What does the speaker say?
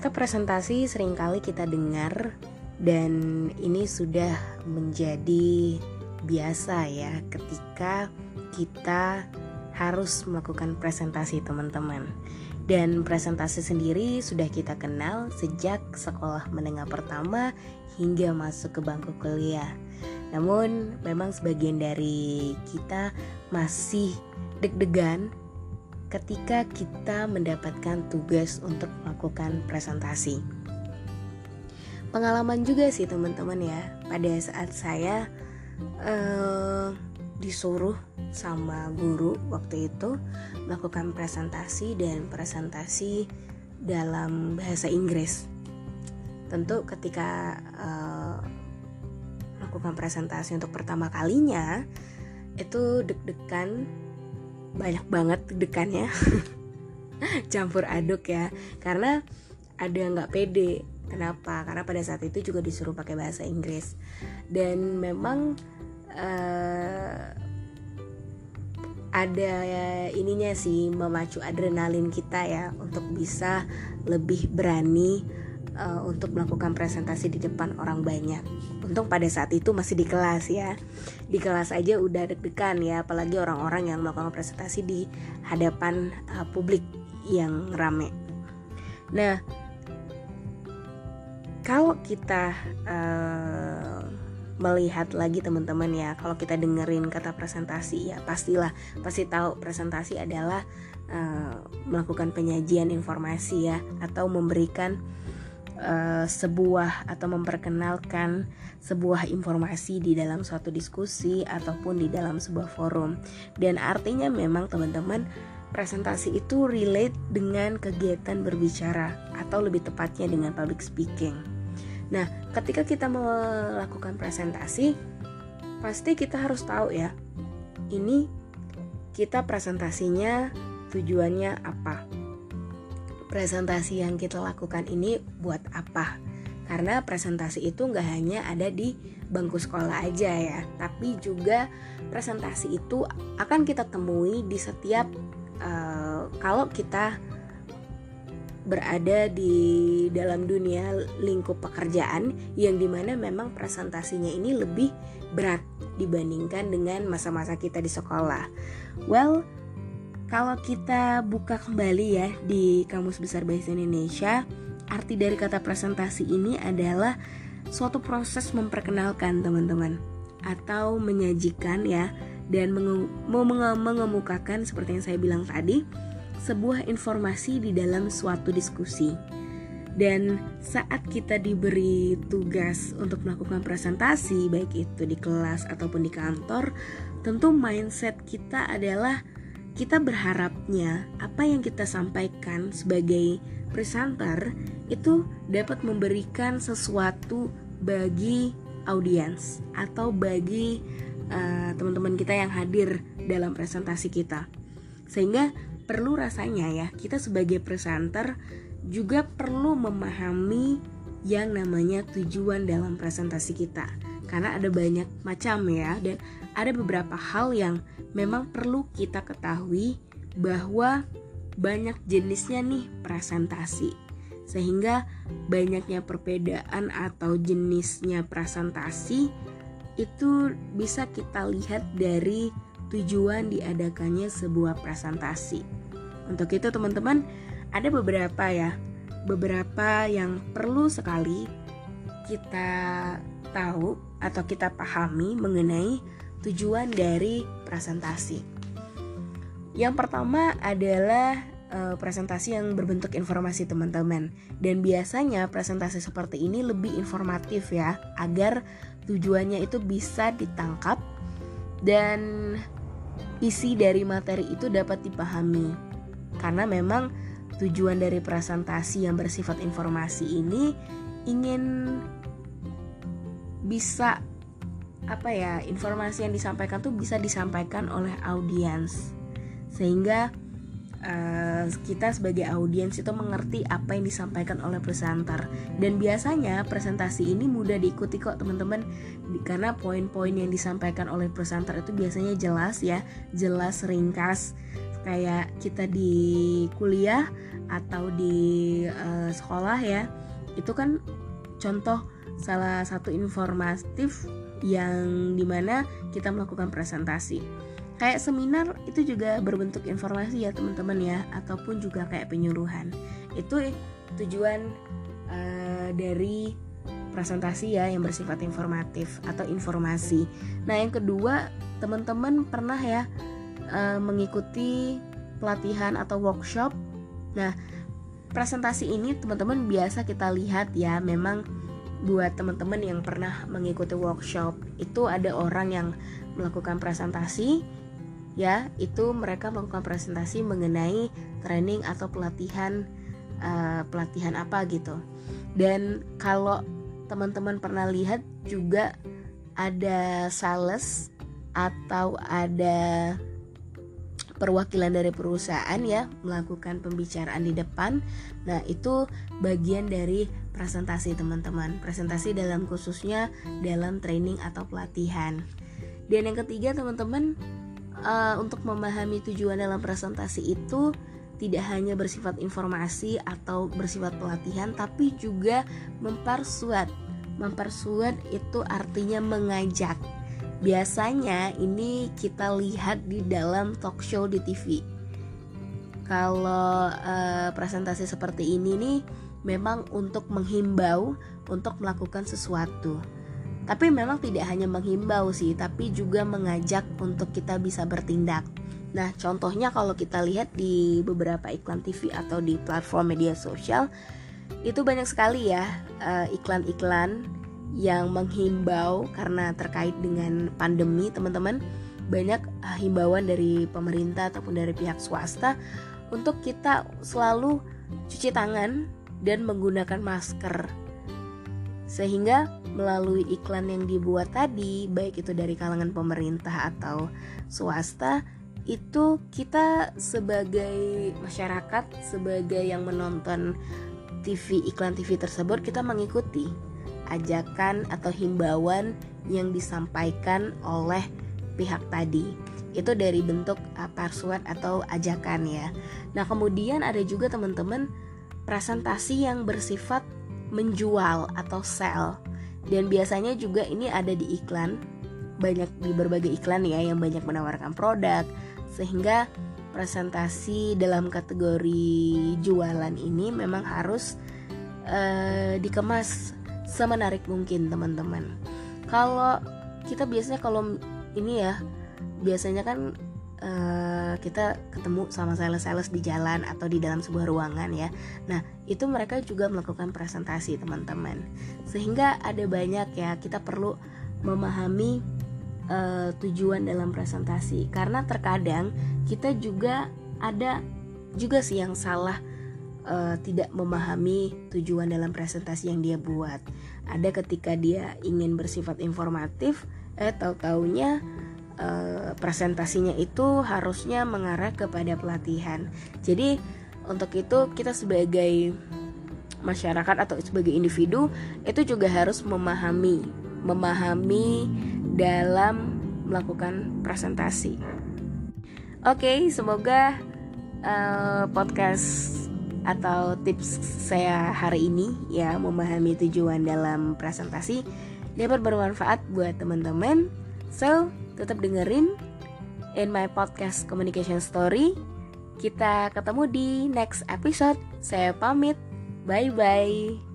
Kata presentasi sering kali kita dengar dan ini sudah menjadi biasa ya ketika kita harus melakukan presentasi teman-teman. Dan presentasi sendiri sudah kita kenal sejak sekolah menengah pertama hingga masuk ke bangku kuliah. Namun memang sebagian dari kita masih deg-degan ketika kita mendapatkan tugas untuk melakukan presentasi. Pengalaman juga sih teman-teman ya pada saat saya uh, disuruh sama guru waktu itu melakukan presentasi dan presentasi dalam bahasa Inggris. Tentu ketika uh, melakukan presentasi untuk pertama kalinya itu deg-degan banyak banget deg-degannya campur aduk ya. Karena ada nggak pede. Kenapa? Karena pada saat itu juga disuruh pakai bahasa Inggris. Dan memang uh, ada ininya sih memacu adrenalin kita ya untuk bisa lebih berani uh, untuk melakukan presentasi di depan orang banyak. Untung pada saat itu masih di kelas ya. Di kelas aja udah deg-degan ya, apalagi orang-orang yang melakukan presentasi di hadapan uh, publik yang rame. Nah, kalau kita uh, melihat lagi teman-teman ya kalau kita dengerin kata presentasi ya pastilah pasti tahu presentasi adalah uh, melakukan penyajian informasi ya atau memberikan uh, sebuah atau memperkenalkan sebuah informasi di dalam suatu diskusi ataupun di dalam sebuah forum dan artinya memang teman-teman presentasi itu relate dengan kegiatan berbicara atau lebih tepatnya dengan public speaking Nah, ketika kita melakukan presentasi, pasti kita harus tahu ya, ini kita presentasinya tujuannya apa. Presentasi yang kita lakukan ini buat apa? Karena presentasi itu nggak hanya ada di bangku sekolah aja ya, tapi juga presentasi itu akan kita temui di setiap uh, kalau kita berada di dalam dunia lingkup pekerjaan yang di mana memang presentasinya ini lebih berat dibandingkan dengan masa-masa kita di sekolah. Well, kalau kita buka kembali ya di Kamus Besar Bahasa Indonesia, arti dari kata presentasi ini adalah suatu proses memperkenalkan teman-teman atau menyajikan ya dan mengemukakan seperti yang saya bilang tadi sebuah informasi di dalam suatu diskusi. Dan saat kita diberi tugas untuk melakukan presentasi, baik itu di kelas ataupun di kantor, tentu mindset kita adalah kita berharapnya apa yang kita sampaikan sebagai presenter itu dapat memberikan sesuatu bagi audiens atau bagi uh, teman-teman kita yang hadir dalam presentasi kita. Sehingga perlu rasanya ya kita sebagai presenter juga perlu memahami yang namanya tujuan dalam presentasi kita karena ada banyak macam ya dan ada beberapa hal yang memang perlu kita ketahui bahwa banyak jenisnya nih presentasi sehingga banyaknya perbedaan atau jenisnya presentasi itu bisa kita lihat dari tujuan diadakannya sebuah presentasi. Untuk itu teman-teman ada beberapa ya, beberapa yang perlu sekali kita tahu atau kita pahami mengenai tujuan dari presentasi. Yang pertama adalah uh, presentasi yang berbentuk informasi teman-teman dan biasanya presentasi seperti ini lebih informatif ya agar tujuannya itu bisa ditangkap dan isi dari materi itu dapat dipahami karena memang tujuan dari presentasi yang bersifat informasi ini ingin bisa apa ya informasi yang disampaikan tuh bisa disampaikan oleh audiens. Sehingga uh, kita sebagai audiens itu mengerti apa yang disampaikan oleh presenter. Dan biasanya presentasi ini mudah diikuti kok teman-teman. Karena poin-poin yang disampaikan oleh presenter itu biasanya jelas ya jelas ringkas. Kayak kita di kuliah atau di uh, sekolah ya itu kan contoh salah satu informatif yang di mana kita melakukan presentasi. Kayak seminar itu juga berbentuk informasi ya teman-teman ya ataupun juga kayak penyuluhan. Itu tujuan uh, dari presentasi ya yang bersifat informatif atau informasi. Nah yang kedua teman-teman pernah ya uh, mengikuti pelatihan atau workshop. Nah, presentasi ini teman-teman biasa kita lihat ya, memang buat teman-teman yang pernah mengikuti workshop itu ada orang yang melakukan presentasi ya itu mereka melakukan presentasi mengenai training atau pelatihan uh, pelatihan apa gitu. Dan kalau teman-teman pernah lihat juga ada sales atau ada perwakilan dari perusahaan ya melakukan pembicaraan di depan. Nah, itu bagian dari presentasi teman-teman. Presentasi dalam khususnya dalam training atau pelatihan. Dan yang ketiga teman-teman uh, untuk memahami tujuan dalam presentasi itu tidak hanya bersifat informasi atau bersifat pelatihan tapi juga mempersuat. Mempersuat itu artinya mengajak Biasanya ini kita lihat di dalam talk show di TV. Kalau uh, presentasi seperti ini nih memang untuk menghimbau untuk melakukan sesuatu. Tapi memang tidak hanya menghimbau sih, tapi juga mengajak untuk kita bisa bertindak. Nah, contohnya kalau kita lihat di beberapa iklan TV atau di platform media sosial, itu banyak sekali ya uh, iklan-iklan yang menghimbau karena terkait dengan pandemi teman-teman banyak uh, himbauan dari pemerintah ataupun dari pihak swasta untuk kita selalu cuci tangan dan menggunakan masker. Sehingga melalui iklan yang dibuat tadi baik itu dari kalangan pemerintah atau swasta itu kita sebagai masyarakat sebagai yang menonton TV iklan TV tersebut kita mengikuti ajakan atau himbauan yang disampaikan oleh pihak tadi. Itu dari bentuk uh, atau ajakan ya. Nah, kemudian ada juga teman-teman presentasi yang bersifat menjual atau sell. Dan biasanya juga ini ada di iklan. Banyak di berbagai iklan ya yang banyak menawarkan produk sehingga presentasi dalam kategori jualan ini memang harus uh, dikemas semenarik mungkin teman-teman. Kalau kita biasanya kalau ini ya biasanya kan uh, kita ketemu sama sales-sales di jalan atau di dalam sebuah ruangan ya. Nah itu mereka juga melakukan presentasi teman-teman. Sehingga ada banyak ya kita perlu memahami uh, tujuan dalam presentasi. Karena terkadang kita juga ada juga sih yang salah uh, tidak memahami tujuan dalam presentasi yang dia buat. Ada ketika dia ingin bersifat informatif, eh tahu taunya uh, presentasinya itu harusnya mengarah kepada pelatihan. Jadi untuk itu kita sebagai masyarakat atau sebagai individu itu juga harus memahami, memahami dalam melakukan presentasi. Oke, okay, semoga uh, podcast atau tips saya hari ini ya memahami tujuan dalam presentasi dapat bermanfaat buat teman-teman. So, tetap dengerin in my podcast Communication Story. Kita ketemu di next episode. Saya pamit. Bye bye.